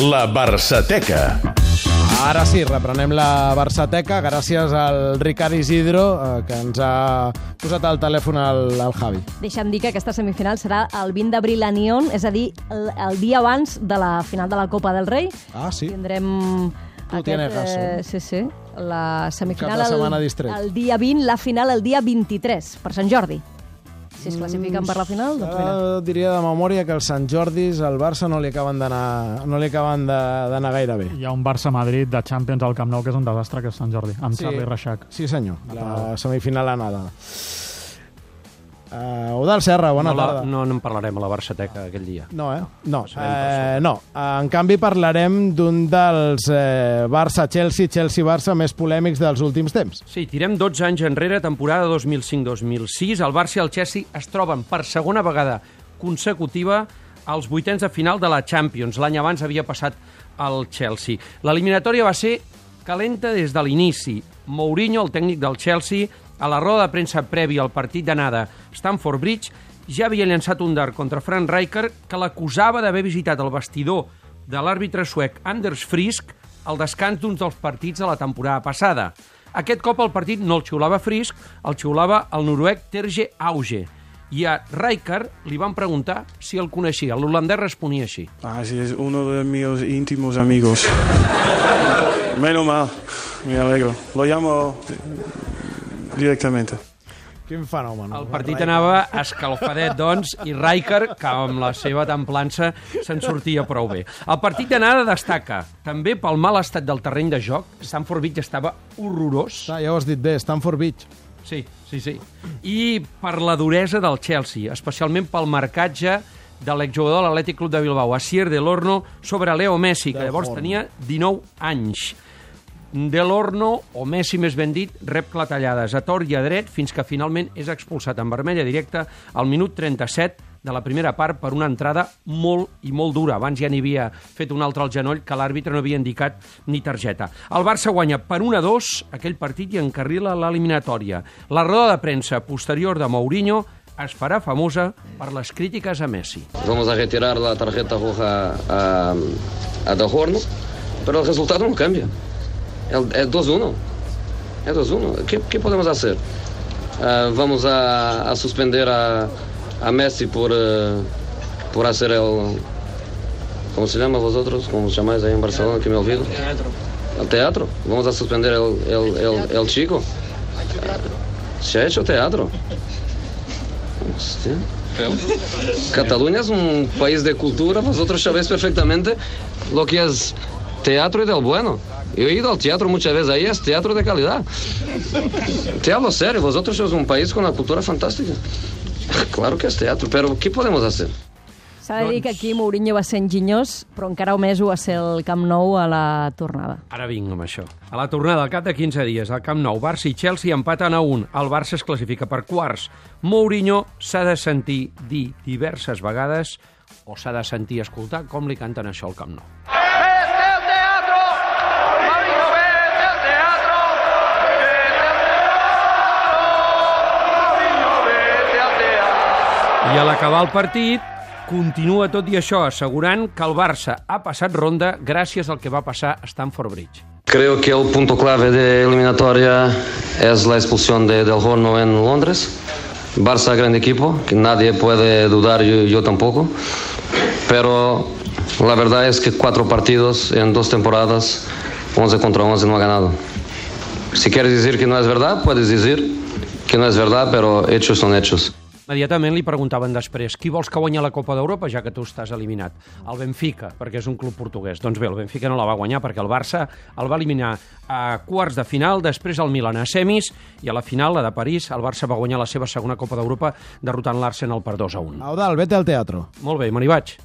La Barçateca. Ara sí, reprenem la Barçateca gràcies al Ricard Isidro, eh, que ens ha posat al telèfon al, al Javi. Deixa'm dir que aquesta semifinal serà el 20 d'abril a Nyon, és a dir, el, el dia abans de la final de la Copa del Rei. Ah, sí? Tindrem Tu tienes razón. sí, sí, la semifinal Cap de setmana el, distret. el dia 20, la final el dia 23, per Sant Jordi. Si es classifiquen per la final, doncs mira. Ara diria de memòria que els Sant Jordis al Barça no li acaben d'anar no li acaben de- d'anar gaire bé. Hi ha un Barça-Madrid de Champions al Camp Nou que és un desastre, que és Sant Jordi, amb Sí. Charlie Reixac. Sí, senyor, la semifinal anada. Uh, Eudal Serra, bona no, la, tarda. no, no en parlarem a la Barçateca aquell dia. No, eh? No, Passarem per eh, no. En canvi, parlarem d'un dels eh, Barça-Chelsea, Chelsea-Barça més polèmics dels últims temps. Sí, tirem 12 anys enrere, temporada 2005-2006. El Barça i el Chelsea es troben per segona vegada consecutiva als vuitens de final de la Champions. L'any abans havia passat al Chelsea. L'eliminatòria va ser calenta des de l'inici. Mourinho, el tècnic del Chelsea, a la roda de premsa prèvia al partit d'anada Stamford Bridge, ja havia llançat un dart contra Frank Rijkaard que l'acusava d'haver visitat el vestidor de l'àrbitre suec Anders Frisk al descans d'uns dels partits de la temporada passada. Aquest cop el partit no el xiulava Frisk, el xiulava el noruec Terje Auge. I a Rijkaard li van preguntar si el coneixia. L'holandès responia així. Ah, sí, es uno de mis íntimos amigos. Menos mal, me alegro. Lo llamo directamente. Quin fenomen. El partit anava escalfadet, doncs, i Rijkaard, que amb la seva templança se'n sortia prou bé. El partit d'anada destaca, també pel mal estat del terreny de joc, Stanford Beach estava horrorós, Ah, ja ho has dit bé, Stanford Beach. Sí, sí, sí. I per la duresa del Chelsea, especialment pel marcatge de l'exjugador de l'Atlètic Club de Bilbao, Asier de l'Orno, sobre Leo Messi, que llavors tenia 19 anys. De l'Orno, o Messi més ben dit, rep clatellades a tort i a dret fins que finalment és expulsat en vermella directa al minut 37 de la primera part per una entrada molt i molt dura. Abans ja n'hi havia fet un altre al genoll que l'àrbitre no havia indicat ni targeta. El Barça guanya per 1-2 aquell partit i encarrila l'eliminatòria. La roda de premsa posterior de Mourinho es farà famosa per les crítiques a Messi. Vamos a retirar la tarjeta roja a, a De Horno, pero el resultado no cambia. Es 2-1. Es 2-1. ¿Qué, qué podemos hacer? Ah, vamos a, a suspender a, a Messi por, eh, por hacer el... ¿Cómo se llama vosotros? ¿Cómo os llamáis ahí en Barcelona? Que me olvido. El teatro. Vamos a suspender el, el, el, el chico. Ha hecho teatro. Hostia. Cataluña es un país de cultura, vosotros sabéis perfectamente lo que es teatro y del bueno. Yo he ido al teatro muchas veces, ahí es teatro de calidad. Te hablo serio, vosotros sois un país con una cultura fantástica. Claro que es teatro, pero ¿qué podemos hacer? S'ha de dir que aquí Mourinho va ser enginyós, però encara més ho va ser el Camp Nou a la tornada. Ara vinc amb això. A la tornada, al cap de 15 dies, al Camp Nou, Barça i Chelsea empaten a un. El Barça es classifica per quarts. Mourinho s'ha de sentir dir diverses vegades o s'ha de sentir escoltar com li canten això al Camp Nou. I a l'acabar el partit, continua tot i això assegurant que el Barça ha passat ronda gràcies al que va passar a Stamford Bridge. Creo que el punto clave de eliminatoria es la expulsión de Del Horno en Londres. Barça, gran equipo, que nadie puede dudar, yo, yo tampoco. Pero la verdad es que cuatro partidos en dos temporadas, 11 contra 11, no ha ganado. Si quieres decir que no es verdad, puedes decir que no es verdad, pero hechos son hechos. Immediatament li preguntaven després qui vols que guanyi la Copa d'Europa, ja que tu estàs eliminat? El Benfica, perquè és un club portuguès. Doncs bé, el Benfica no la va guanyar perquè el Barça el va eliminar a quarts de final, després el Milan a semis, i a la final, la de París, el Barça va guanyar la seva segona Copa d'Europa derrotant l'Arsenal per 2 a 1. Eudal, vete al teatro. Molt bé, me n'hi vaig.